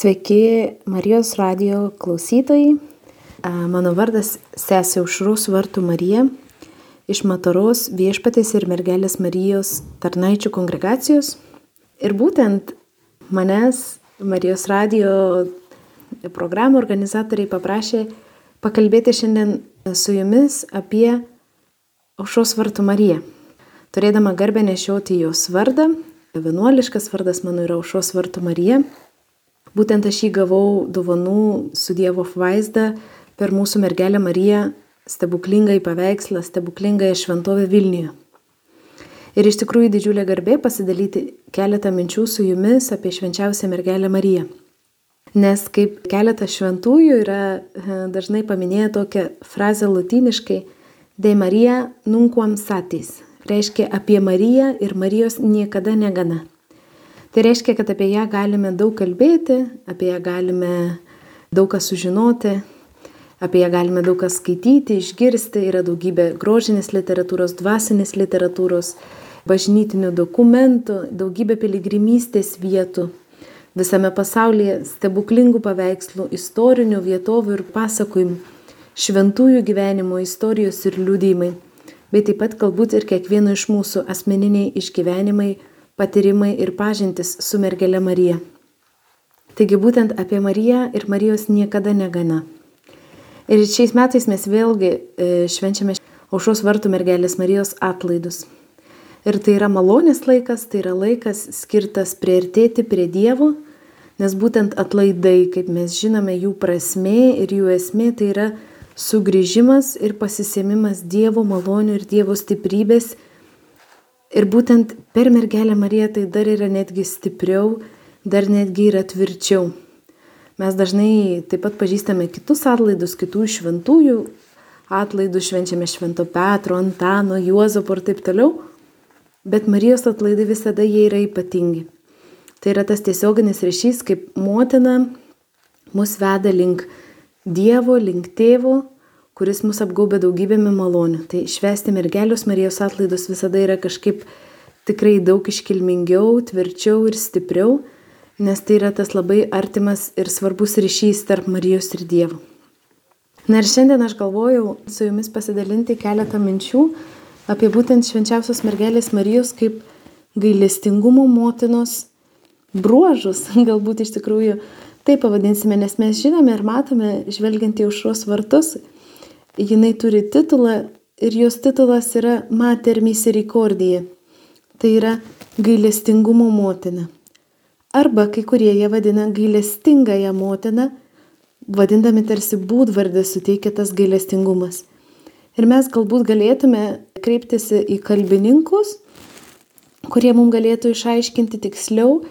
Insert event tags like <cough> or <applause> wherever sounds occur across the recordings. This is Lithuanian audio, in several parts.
Sveiki Marijos radio klausytojai. Mano vardas sesė Užrus Vartų Marija iš Mataros viešpatės ir mergelės Marijos tarnaičių kongregacijos. Ir būtent manęs Marijos radio programų organizatoriai paprašė pakalbėti šiandien su jumis apie Aušos Vartų Mariją. Turėdama garbę nešioti jos vardą, vienuoliškas vardas mano yra Aušos Vartų Marija. Būtent aš jį gavau dovanų su Dievo vaizdą per mūsų mergelę Mariją stebuklingą į paveikslą, stebuklingą į šventovę Vilniuje. Ir iš tikrųjų didžiulė garbė pasidalyti keletą minčių su jumis apie švenčiausią mergelę Mariją. Nes kaip keletas šventųjų yra dažnai paminėję tokią frazę latiniškai De Marija nunquam satis. Reiškia apie Mariją ir Marijos niekada negana. Tai reiškia, kad apie ją galime daug kalbėti, apie ją galime daug ką sužinoti, apie ją galime daug ką skaityti, išgirsti, yra daugybė grožinės literatūros, dvasinės literatūros, bažnytinių dokumentų, daugybė piligrimystės vietų. Visame pasaulyje stebuklingų paveikslų, istorinių vietovių ir pasakojimų, šventųjų gyvenimo istorijos ir liūdėjimai, bei taip pat galbūt ir kiekvieno iš mūsų asmeniniai išgyvenimai patyrimai ir pažintis su mergelė Marija. Taigi būtent apie Mariją ir Marijos niekada negana. Ir šiais metais mes vėlgi e, švenčiame aušos vartų mergelės Marijos atlaidus. Ir tai yra malonės laikas, tai yra laikas skirtas prieartėti prie Dievo, nes būtent atlaidai, kaip mes žinome, jų prasme ir jų esmė tai yra sugrįžimas ir pasisėmimas Dievo malonių ir Dievo stiprybės Ir būtent per mergelę Mariją tai dar yra netgi stipriau, dar netgi yra tvirčiau. Mes dažnai taip pat pažįstame kitus atlaidus, kitų šventųjų atlaidus, švenčiame Švento Petro, Antano, Juozapo ir taip toliau, bet Marijos atlaidai visada jie yra ypatingi. Tai yra tas tiesioginis ryšys, kaip motina mus veda link Dievo, link tėvo, kuris mus apgaubė daugybėmi malonių. Tai švesti mergelius Marijos atlaidus visada yra kažkaip tikrai daug iškilmingiau, tvirčiau ir stipriau, nes tai yra tas labai artimas ir svarbus ryšys tarp Marijos ir Dievo. Na ir šiandien aš galvojau su jumis pasidalinti keletą minčių apie būtent švenčiausios mergelės Marijos kaip gailestingumo motinos bruožus, <laughs> galbūt iš tikrųjų taip pavadinsime, nes mes žinome ir matome, žvelgiant į aušros vartus, jinai turi titulą ir jos titulas yra Mater Misericordija. Tai yra gailestingumo motina. Arba kai kurie ją vadina gailestingąją motiną, vadindami tarsi būdvardę suteikia tas gailestingumas. Ir mes galbūt galėtume kreiptis į kalbininkus, kurie mums galėtų išaiškinti tiksliau,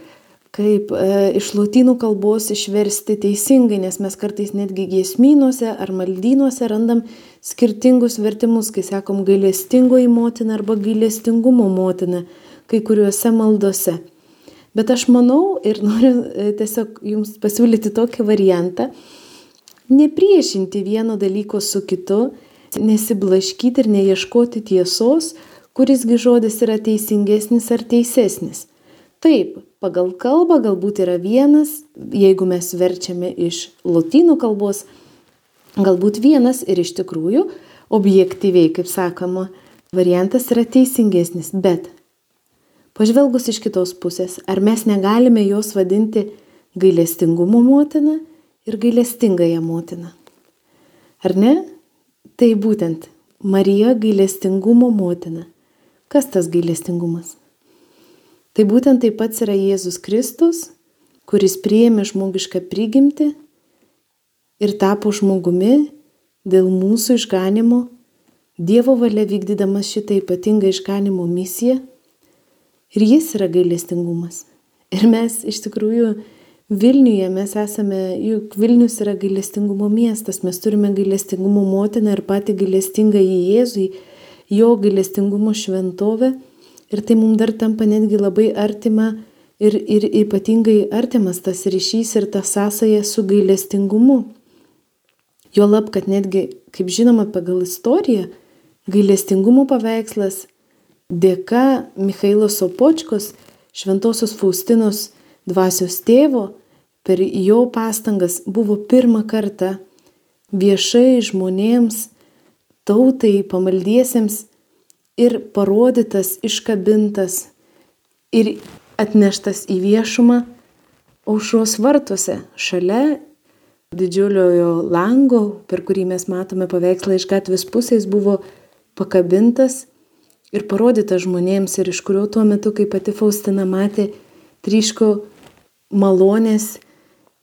kaip e, iš lotynų kalbos išversti teisingai, nes mes kartais netgi giesmynuose ar maldynuose randam skirtingus vertimus, kai sakom gailestingoji motina arba gailestingumo motina kai kuriuose maldose. Bet aš manau ir <laughs> noriu e, tiesiog jums pasiūlyti tokį variantą, nepriešinti vieno dalyko su kitu, nesiblaškyti ir neieškoti tiesos, kurisgi žodis yra teisingesnis ar teisesnis. Taip, pagal kalbą galbūt yra vienas, jeigu mes verčiame iš lotynų kalbos, galbūt vienas ir iš tikrųjų objektyviai, kaip sakoma, variantas yra teisingesnis, bet pažvelgus iš kitos pusės, ar mes negalime jos vadinti gailestingumo motina ir gailestingąją motiną? Ar ne? Tai būtent Marija gailestingumo motina. Kas tas gailestingumas? Tai būtent taip pats yra Jėzus Kristus, kuris priėmė žmogišką prigimtį ir tapo žmogumi dėl mūsų išganimo, Dievo valia vykdydamas šitą ypatingą išganimo misiją. Ir jis yra gailestingumas. Ir mes iš tikrųjų Vilniuje mes esame, juk Vilnius yra gailestingumo miestas, mes turime gailestingumo motiną ir patį gailestingą į Jėzų, jo gailestingumo šventovę Ir tai mums dar tampa netgi labai artima ir, ir ypatingai artimas tas ryšys ir ta sąsaja su gailestingumu. Jo lab, kad netgi, kaip žinoma, pagal istoriją, gailestingumo paveikslas dėka Mikhailo Sopočkos, Šventojios Faustinos dvasios tėvo, per jo pastangas buvo pirmą kartą viešai žmonėms, tautai, pamaldiesiems ir parodytas, iškabintas ir atneštas į viešumą aušros vartuose šalia didžiuliojo lango, per kurį mes matome paveikslą iš gatvės pusės, buvo pakabintas ir parodytas žmonėms ir iš kurio tuo metu, kai pati Faustina matė, tryško malonės,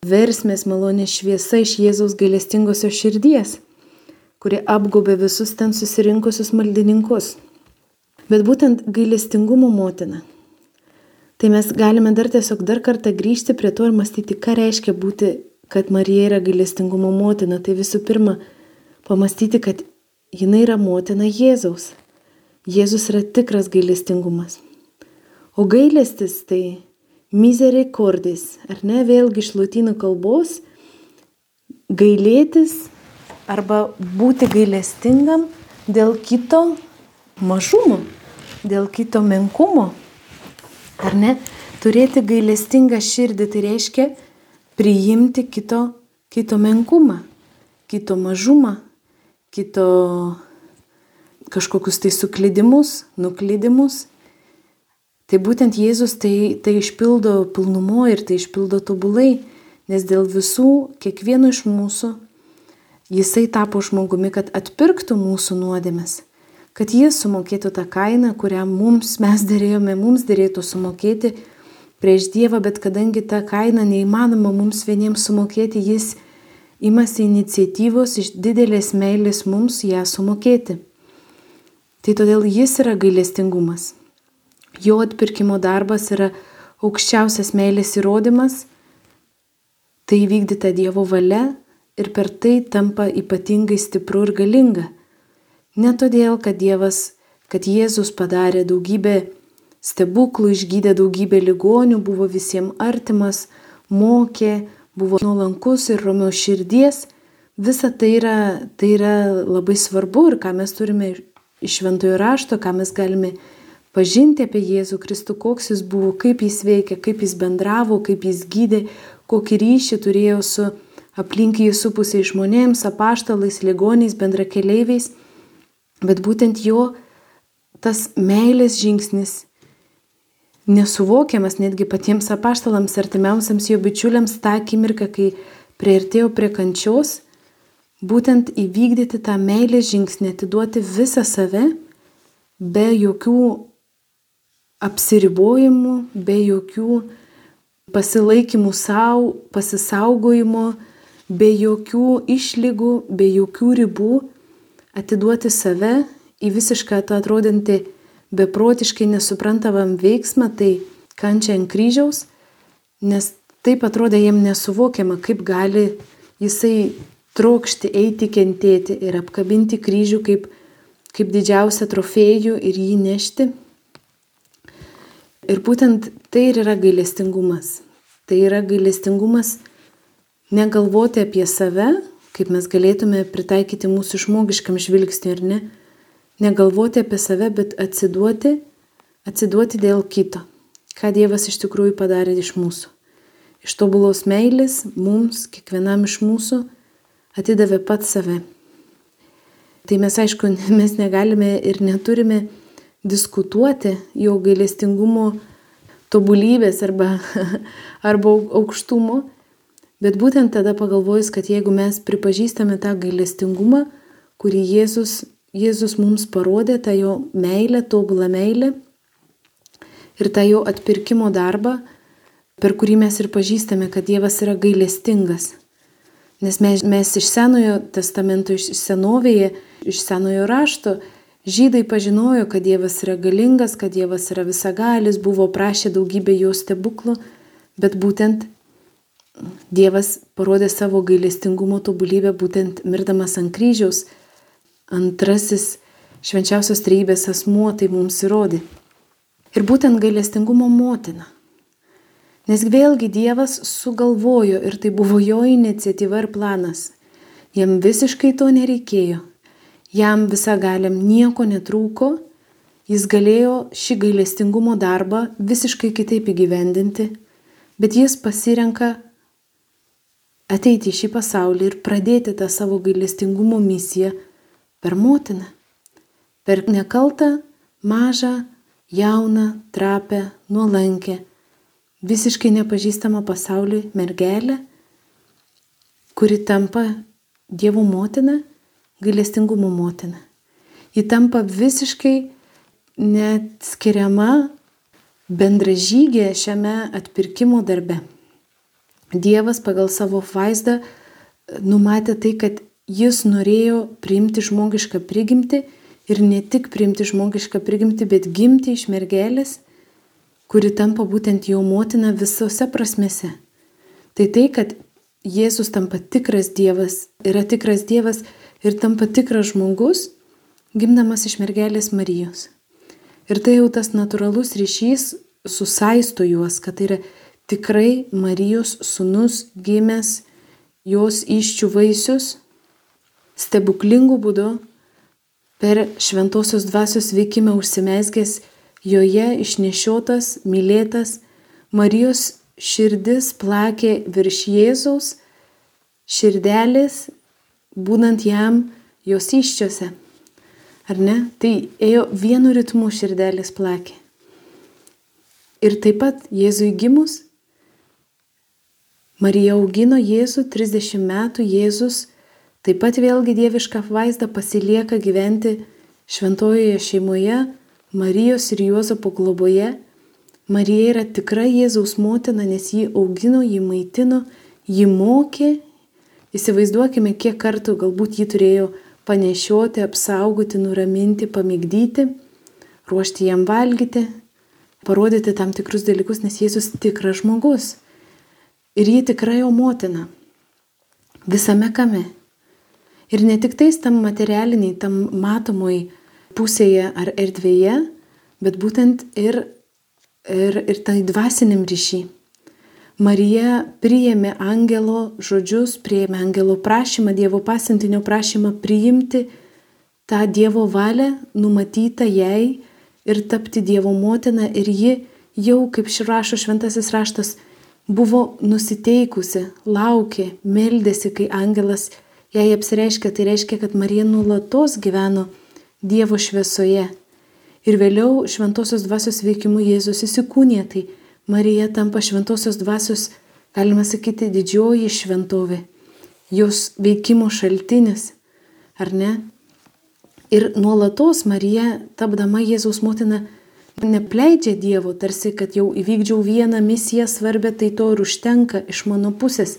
versmės malonės šviesa iš Jėzaus gailestingosios širdies, kuri apgobė visus ten susirinkusius maldininkus. Bet būtent gailestingumo motina. Tai mes galime dar tiesiog dar kartą grįžti prie to ir mąstyti, ką reiškia būti, kad Marija yra gailestingumo motina. Tai visų pirma, pamastyti, kad jinai yra motina Jėzaus. Jėzus yra tikras gailestingumas. O gailestis tai misericordis, ar ne, vėlgi iš lotynų kalbos, gailėtis arba būti gailestingam dėl kito mažumo, dėl kito menkumo. Ar ne? Turėti gailestingą širdį tai reiškia priimti kito, kito menkumą, kito mažumą, kito kažkokius tai suklydimus, nuklydimus. Tai būtent Jėzus tai, tai išpildo pilnumo ir tai išpildo tobulai, nes dėl visų, kiekvieno iš mūsų, Jisai tapo žmogumi, kad atpirktų mūsų nuodėmes, kad Jis sumokėtų tą kainą, kurią mums mes dėrėjome, mums dėrėtų sumokėti prieš Dievą, bet kadangi tą kainą neįmanoma mums vieniems sumokėti, Jis imasi iniciatyvos iš didelės meilės mums ją sumokėti. Tai todėl jis yra gailestingumas. Jo atpirkimo darbas yra aukščiausias meilės įrodymas, tai vykdyta Dievo valia ir per tai tampa ypatingai stipru ir galinga. Ne todėl, kad Dievas, kad Jėzus padarė daugybę stebuklų, išgydė daugybę ligonių, buvo visiems artimas, mokė, buvo nuolankus ir romio širdies, visa tai yra, tai yra labai svarbu ir ką mes turime iš šventojo rašto, ką mes galime pažinti apie Jėzų Kristų, koks jis buvo, kaip jis veikia, kaip jis bendravo, kaip jis gydė, kokį ryšį turėjo su aplinkiai supusiai žmonėms, apaštalais, ligoniais, bendrakeleiviais. Bet būtent jo tas meilės žingsnis, nesuvokiamas netgi patiems apaštalams, artimiausiams jo bičiuliams tą akimirką, kai prieartėjo prie kančios, būtent įvykdyti tą meilės žingsnį, atiduoti visą save be jokių apsiribojimų, be jokių pasilaikymų savo, pasisaugojimo, be jokių išlygų, be jokių ribų, atiduoti save į visišką tą atrodantį beprotiškai nesuprantamam veiksmą, tai kančia ant kryžiaus, nes taip atrodė jiem nesuvokiama, kaip gali jisai trokšti eiti kentėti ir apkabinti kryžių kaip, kaip didžiausią trofėjų ir jį nešti. Ir būtent tai ir yra gailestingumas. Tai yra gailestingumas negalvoti apie save, kaip mes galėtume pritaikyti mūsų žmogiškam žvilgsniui ir ne. Negalvoti apie save, bet atsiduoti, atsiduoti dėl kito. Ką Dievas iš tikrųjų padarė iš mūsų. Iš tobulos meilės mums, kiekvienam iš mūsų atidavė pats save. Tai mes aišku, <laughs> mes negalime ir neturime diskutuoti jo gailestingumo tobulybės arba, <laughs> arba aukštumo, bet būtent tada pagalvojus, kad jeigu mes pripažįstame tą gailestingumą, kurį Jėzus, Jėzus mums parodė, tą jo meilę, tobulą meilę ir tą jo atpirkimo darbą, per kurį mes ir pažįstame, kad Dievas yra gailestingas. Nes mes, mes iš Senojo testamento, iš senovėje, iš Senojo rašto, žydai pažinojo, kad Dievas yra galingas, kad Dievas yra visagalis, buvo prašę daugybę jo stebuklų, bet būtent Dievas parodė savo gailestingumo tobulybę būtent mirdamas ant kryžiaus. Antrasis švenčiausios trejybės asmuo tai mums įrodė. Ir būtent gailestingumo motina. Nes vėlgi Dievas sugalvojo ir tai buvo jo iniciatyva ir planas. Jam visiškai to nereikėjo. Jam visagaliam nieko netrūko. Jis galėjo šį gailestingumo darbą visiškai kitaip įgyvendinti, bet jis pasirenka ateiti į šį pasaulį ir pradėti tą savo gailestingumo misiją per motiną. Per nekaltą, mažą, jauną, trapę, nuolankę, visiškai nepažįstamą pasauliui mergelę, kuri tampa Dievo motina, gailestingumo motina. Ji tampa visiškai neatskiriama bendražygė šiame atpirkimo darbe. Dievas pagal savo vaizdą numatė tai, kad jis norėjo priimti žmogišką prigimtį ir ne tik priimti žmogišką prigimtį, bet gimti iš mergelės, kuri tampa būtent jo motina visose prasmėse. Tai tai, kad Jėzus tampa tikras Dievas, yra tikras Dievas ir tampa tikras žmogus, gimdamas iš mergelės Marijos. Ir tai jau tas natūralus ryšys susaisto juos, kad tai yra tikrai Marijos sunus gimęs jos iščių vaisius, stebuklingų būdu per šventosios dvasios veikimą užsimesgęs joje išnešiotas, mylėtas, Marijos širdis plakė virš Jėzaus širdelės, būnant jam jos iščiose. Ar ne? Tai ėjo vienu ritmu širdelės plakė. Ir taip pat Jėzui gimus, Marija augino Jėzų 30 metų, Jėzus taip pat vėlgi dievišką vaizdą pasilieka gyventi šventojoje šeimoje, Marijos ir Juozapo globoje Marija yra tikra Jėzaus motina, nes jį augino, jį maitino, jį mokė. Įsivaizduokime, kiek kartų galbūt jį turėjo panešioti, apsaugoti, nuraminti, pamigdyti, ruošti jam valgyti, parodyti tam tikrus dalykus, nes Jėzus tikras žmogus. Ir ji tikra jo motina. Visame kame. Ir ne tik tais tam materialiniai, tam matomoj pusėje ar erdvėje, bet būtent ir ir, ir tai dvasiniam ryšy. Marija priėmė angelo žodžius, priėmė angelo prašymą, Dievo pasintinio prašymą priimti tą Dievo valią numatytą jai ir tapti Dievo motina ir ji jau, kaip rašo šventasis raštas, buvo nusiteikusi, laukė, meldėsi, kai angelas jai apsireiškia, tai reiškia, kad Marija nulatos gyveno Dievo šviesoje Ir vėliau šventosios dvasios veikimu Jėzus įsikūnė, tai Marija tampa šventosios dvasios, galima sakyti, didžioji šventovė, jos veikimo šaltinis, ar ne? Ir nuolatos Marija, tapdama Jėzaus motina, nepleidžia Dievo, tarsi, kad jau įvykdžiau vieną misiją svarbę, tai to ir užtenka iš mano pusės.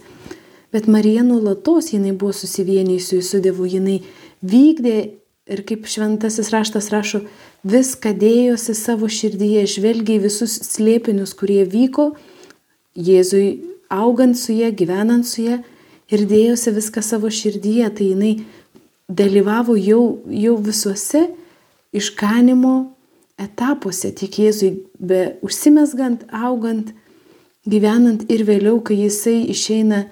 Bet Marija nuolatos jinai buvo susivienijusi su Dievu, jinai vykdė ir kaip šventasis raštas rašo, viską dėjosi savo širdyje, žvelgiai visus slėpinius, kurie vyko Jėzui augant su jie, gyvenant su jie ir dėjosi viską savo širdyje. Tai jinai dalyvavo jau, jau visuose išganimo etapuose, tiek Jėzui be užsimesgant, augant, gyvenant ir vėliau, kai jisai išeina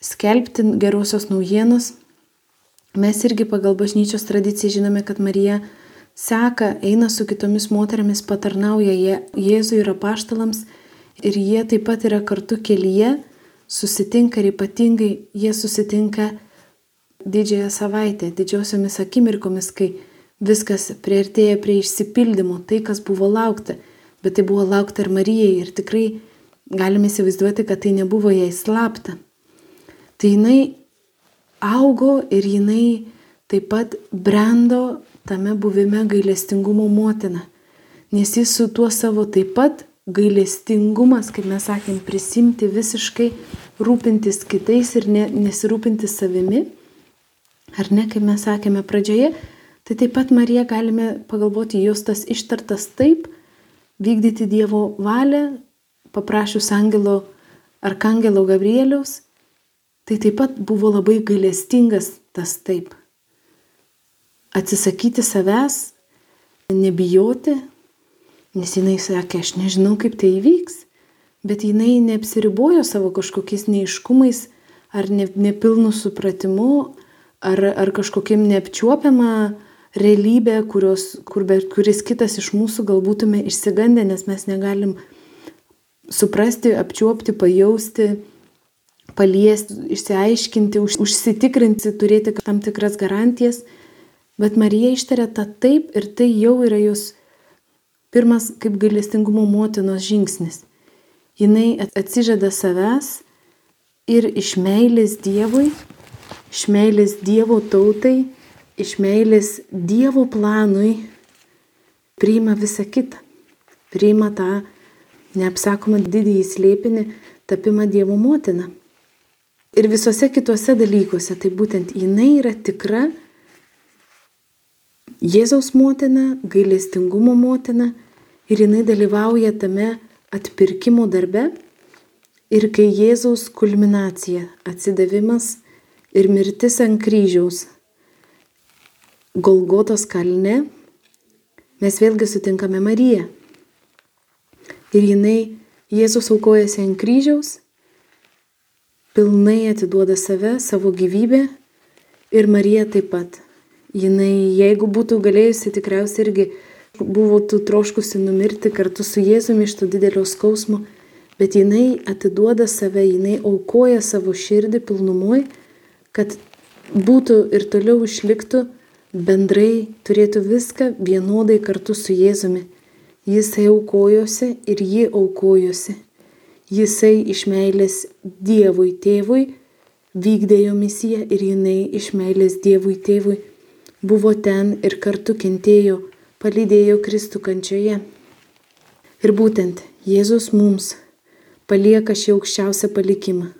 skelbti gerosios naujienos. Mes irgi pagal bažnyčios tradiciją žinome, kad Marija seka, eina su kitomis moteriamis, patarnauja jie, Jėzui ir apaštalams ir jie taip pat yra kartu kelyje, susitinka ir ypatingai jie susitinka didžiąją savaitę, didžiosiomis akimirkomis, kai viskas prieartėja prie išsipildymo, tai kas buvo laukta, bet tai buvo laukta ir Marijai ir tikrai galime įsivaizduoti, kad tai nebuvo jai slapta. Tai jinai augo ir jinai taip pat brendo tame buvime gailestingumo motina, nes jis su tuo savo taip pat gailestingumas, kaip mes sakėm, prisimti visiškai, rūpintis kitais ir ne, nesirūpinti savimi, ar ne, kaip mes sakėme pradžioje, tai taip pat Marija galime pagalvoti, jos tas ištartas taip, vykdyti Dievo valią, paprašius angelo arkangelo Gabrieliaus, tai taip pat buvo labai gailestingas tas taip. Atsisakyti savęs, nebijoti, nes jinai sakė, aš nežinau, kaip tai įvyks, bet jinai neapsiribojo savo kažkokiais neiškumais ar ne, nepilnu supratimu, ar, ar kažkokiem neapčiuopiamą realybę, kurios, kur bet kuris kitas iš mūsų galbūtume išsigandę, nes mes negalim suprasti, apčiuopti, pajausti, paliesti, išsiaiškinti, už, užsitikrinti, turėti tam tikras garantijas. Bet Marija ištarė tą taip ir tai jau yra jos pirmas kaip gailestingumo motinos žingsnis. Jis atsižada savęs ir iš meilės Dievui, iš meilės Dievo tautai, iš meilės Dievo planui priima visą kitą. Priima tą neapsakomą didįjį slėpinį tapimą Dievo motina. Ir visose kitose dalykuose, tai būtent jinai yra tikra Jėzaus motina, gailestingumo motina ir jinai dalyvauja tame atpirkimo darbe Ir kai Jėzaus kulminacija, atsidavimas ir mirtis ant kryžiaus, Golgotos kalne, mes vėlgi sutinkame Mariją. Ir jinai, Jėzus aukojasi ant kryžiaus, pilnai atiduoda save, savo gyvybę ir Marija taip pat. Jinai, jeigu būtų galėjusi, tikriausiai irgi buvo tu troškusi numirti kartu su Jėzumi iš to didelio skausmo bet jinai atiduoda save, jinai aukoja savo širdį pilnumui, kad būtų ir toliau išliktų bendrai, turėtų viską vienodai kartu su Jėzumi. Jisai aukojosi ir ji aukojosi. Jisai iš meilės Dievui tėvui vykdė jo misiją ir jinai iš meilės Dievui tėvui buvo ten ir kartu kentėjo, palydėjo Kristų kančioje. Ir būtent Jėzus mums palieka šį aukščiausią palikimą.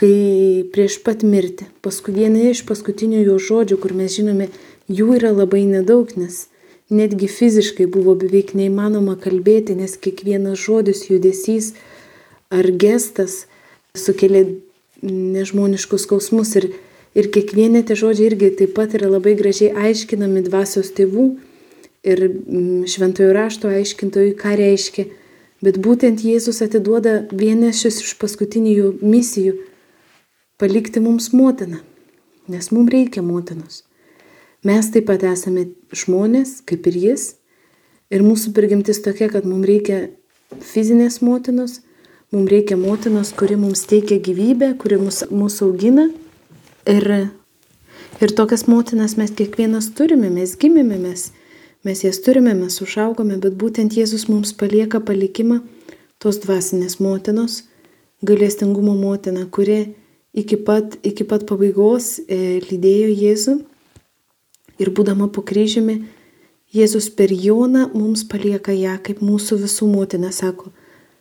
Kai prieš pat mirtį, paskui viena iš paskutinių jo žodžių, kur mes žinome, jų yra labai nedaug, nes netgi fiziškai buvo beveik neįmanoma kalbėti, nes kiekvienas žodis, judesys ar gestas sukelia nežmoniškus skausmus ir, ir kiekvieni tie žodžiai irgi taip pat yra labai gražiai aiškinami dvasios tėvų ir mm, šventojo rašto aiškintojų, ką reiškia. Bet būtent Jėzus atiduoda vienas iš paskutinių jų misijų - palikti mums motiną, nes mums reikia motinos. Mes taip pat esame žmonės, kaip ir jis, ir mūsų prigimtis tokia, kad mums reikia fizinės motinos, mums reikia motinos, kuri mums teikia gyvybę, kuri mus, mūsų augina. Ir, ir tokias motinas mes kiekvienas turime, mes gimėme, mes Mes jas turime, mes užaugome, bet būtent Jėzus mums palieka palikimą tos dvasinės motinos, galestingumo motina, kuri iki pat, iki pat pabaigos e, lydėjo Jėzų ir būdama po kryžiumi, Jėzus per Joną mums palieka ją kaip mūsų visų motina, sako,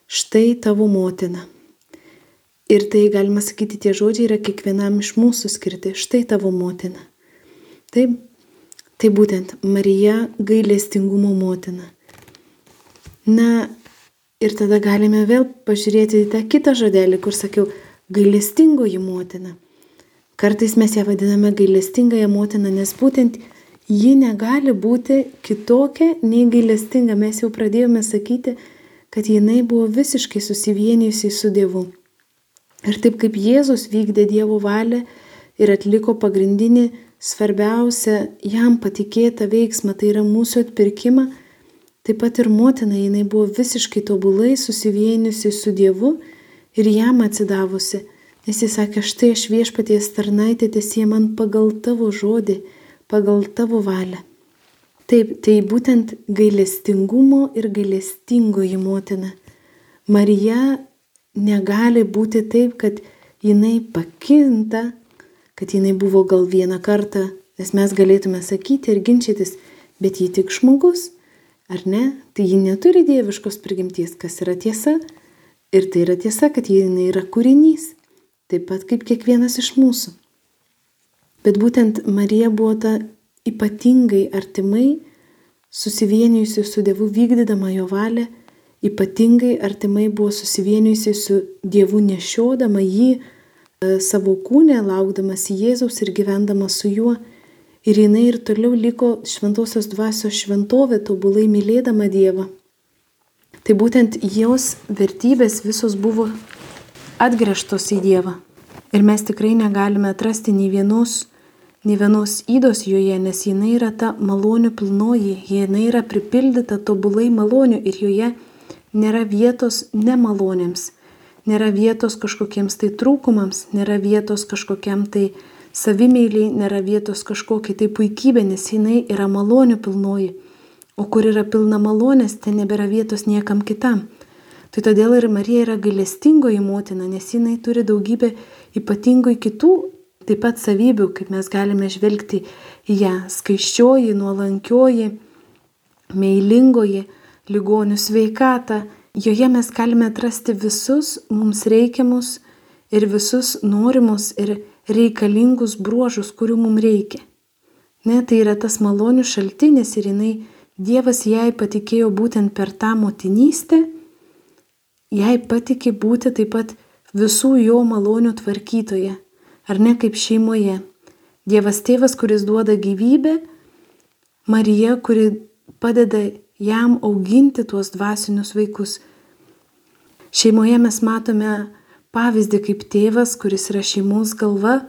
štai tavo motina. Ir tai galima sakyti, tie žodžiai yra kiekvienam iš mūsų skirti, štai tavo motina. Taip, Tai būtent Marija gailestingumo motina. Na ir tada galime vėl pažiūrėti į tą kitą žodelį, kur sakiau gailestingoji motina. Kartais mes ją vadiname gailestingąją motiną, nes būtent ji negali būti kitokia nei gailestinga. Mes jau pradėjome sakyti, kad jinai buvo visiškai susivienijusi su Dievu. Ir taip kaip Jėzus vykdė Dievo valią ir atliko pagrindinį svarbiausia jam patikėtą veiksmą, tai yra mūsų atpirkimą, taip pat ir motina jinai buvo visiškai tobulai susivieniusi su Dievu ir jam atsidavusi, nes jis sakė, štai aš viešpaties tarnaitė tiesie man pagal tavo žodį, pagal tavo valią. Taip, tai būtent gailestingumo ir gailestingoji motina. Marija negali būti taip, kad jinai pakinta kad jinai buvo gal vieną kartą, nes mes galėtume sakyti ir ginčytis, bet ji tik žmogus, ar ne? Tai ji neturi dieviškos prigimties, kas yra tiesa. Ir tai yra tiesa, kad jinai yra kūrinys, taip pat kaip kiekvienas iš mūsų. Bet būtent Marija buvo ta ypatingai artimai susivienijusi su Dievu vykdydama jo valią, ypatingai artimai buvo susivienijusi su Dievu nešiodama jį savo kūnę, laukdamas Jėzaus ir gyvendamas su juo. Ir jinai ir toliau liko šventosios dvasios šventovė, tobulai mylėdama Dievą. Tai būtent jos vertybės visos buvo atgręžtos į Dievą. Ir mes tikrai negalime atrasti nei vienos, nei vienos įdos joje, nes jinai yra ta malonių pilnoji, jinai yra pripildyta tobulai malonių ir joje nėra vietos nemalonėms nėra vietos kažkokiems tai trūkumams, nėra vietos kažkokiam tai savimėliai, nėra vietos kažkokiai tai puikybė, nes jinai yra malonių pilnoji. O kur yra pilna malonės, ten nebėra vietos niekam kitam. Tai todėl ir Marija yra gailestingoji motina, nes jinai turi daugybę ypatingų kitų taip pat savybių, kaip mes galime žvelgti į ją - skaiščioji, nuolankioji, meilingoji, ligonių sveikata. Joje mes galime atrasti visus mums reikiamus ir visus norimus ir reikalingus bruožus, kurių mums reikia. Ne, tai yra tas malonių šaltinis ir jinai, Dievas jai patikėjo būtent per tą motinystę, jai patikė būti taip pat visų jo malonių tvarkytoje ar ne kaip šeimoje. Dievas tėvas, kuris duoda gyvybę, Marija, kuri padeda jam auginti tuos dvasinius vaikus. Šeimoje mes matome pavyzdį kaip tėvas, kuris yra šeimos galva,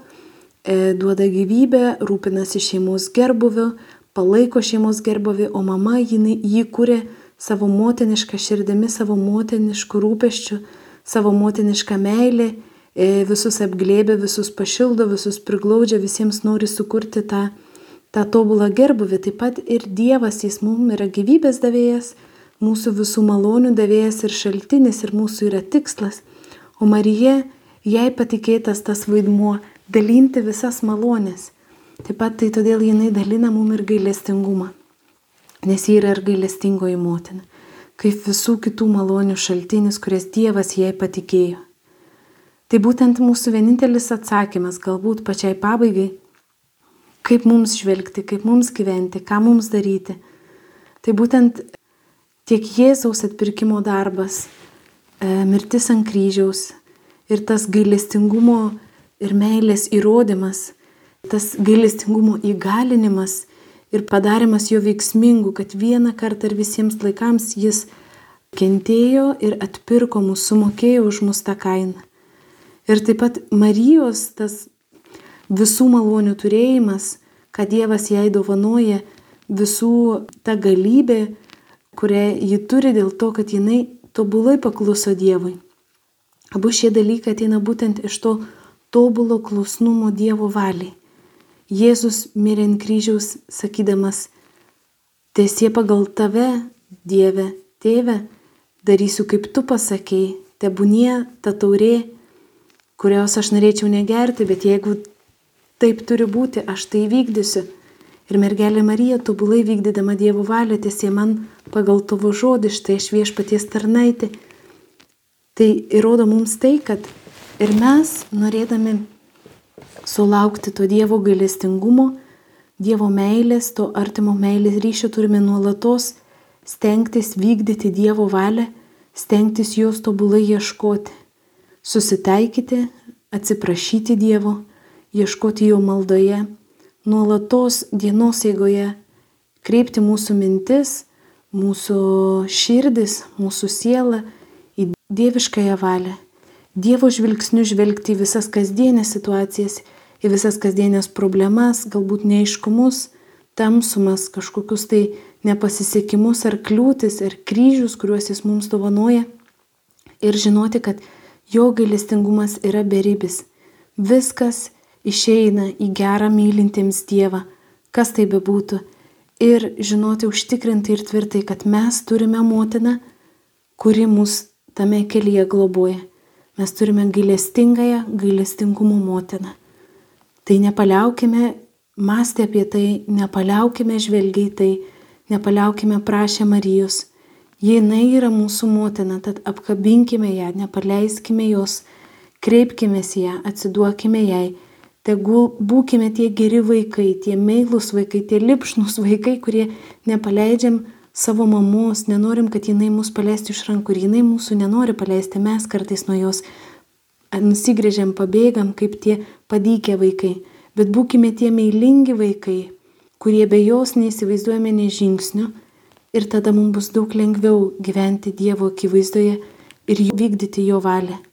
e, duoda gyvybę, rūpinasi šeimos gerbuviu, palaiko šeimos gerbuvį, o mama jinai, jį kūrė savo motinišką širdimi, savo motiniškų rūpeščių, savo motinišką meilę E, visus apglėbia, visus pašildo, visus priglaudžia, visiems nori sukurti tą, tą tobulą gerbuvį. Taip pat ir Dievas, jis mums yra gyvybės davėjas, mūsų visų malonių davėjas ir šaltinis ir mūsų yra tikslas. O Marija, jai patikėtas tas vaidmuo dalinti visas malonės. Taip pat tai todėl jinai dalina mum ir gailestingumą, nes ji yra ir gailestingoji motina, kaip visų kitų malonių šaltinis, kurias Dievas jai patikėjo. Tai būtent mūsų vienintelis atsakymas, galbūt pačiai pabaigai, kaip mums žvelgti, kaip mums gyventi, ką mums daryti. Tai būtent tiek Jėzaus atpirkimo darbas, e, mirtis ant kryžiaus ir tas gailestingumo ir meilės įrodymas, tas gailestingumo įgalinimas ir padarimas jo veiksmingu, kad vieną kartą ir visiems laikams jis kentėjo ir atpirko mus, sumokėjo už mus tą kainą. Ir taip pat Marijos tas visų malonių turėjimas, kad Dievas jai dovanoja visų tą galybę, kurią ji turi dėl to, kad jinai tobulai pakluso Dievui. Abu šie dalykai ateina būtent iš to tobulo klusnumo Dievo valiai. Jėzus mirė ant kryžiaus sakydamas, tiesie pagal tave, Dieve, tėve, darysiu kaip tu pasakėjai, tebūnie ta taurė kurios aš norėčiau negerti, bet jeigu taip turi būti, aš tai vykdysiu. Ir mergelė Marija, tobulai vykdydama Dievo valią, tiesie man pagal tavo žodį, štai aš viešpaties tarnaitė. Tai įrodo mums tai, kad ir mes, norėdami sulaukti to Dievo gailestingumo, Dievo meilės, to artimo meilės ryšio, turime nuolatos stengtis vykdyti Dievo valią, stengtis jos tobulai ieškoti susitaikyti, atsiprašyti Dievo, ieškoti jo maldoje, nuolatos dienos eigoje, kreipti mūsų mintis, mūsų širdis, mūsų sielą į dieviškąją valią. Dievo žvilgsniu žvelgti į visas kasdienės situacijas, į visas kasdienės problemas, galbūt neiškumus, tamsumas, kažkokius tai nepasisekimus ar kliūtis ar kryžius, kuriuos jis mums dovanoja. Ir žinoti, kad Jo gailestingumas yra beribis. Viskas išeina į gerą mylintiems Dievą, kas tai bebūtų. Ir žinoti užtikrintai ir tvirtai, kad mes turime motiną, kuri mus tame kelyje globoja. Mes turime gailestingąją gailestingumo motiną. Tai nepaliaukime mąstę apie tai, nepaliaukime žvelgiai tai, nepaliaukime prašę Marijos Jinai yra mūsų motina, tad apkabinkime ją, nepaleiskime jos, kreipkime į ją, atsiduokime jai. Tegul būkime tie geri vaikai, tie meilus vaikai, tie lipšnus vaikai, kurie nepaleidžiam savo mamos, nenorim, kad jinai mus paleistų iš rankų ir jinai mūsų nenori paleisti, mes kartais nuo jos nusigrėžiam, pabėgam kaip tie padykę vaikai, bet būkime tie meilingi vaikai, kurie be jos neįsivaizduojame nei žingsnių, ir tada mums bus daug lengviau gyventi Dievo akivaizdoje ir vykdyti jo valią.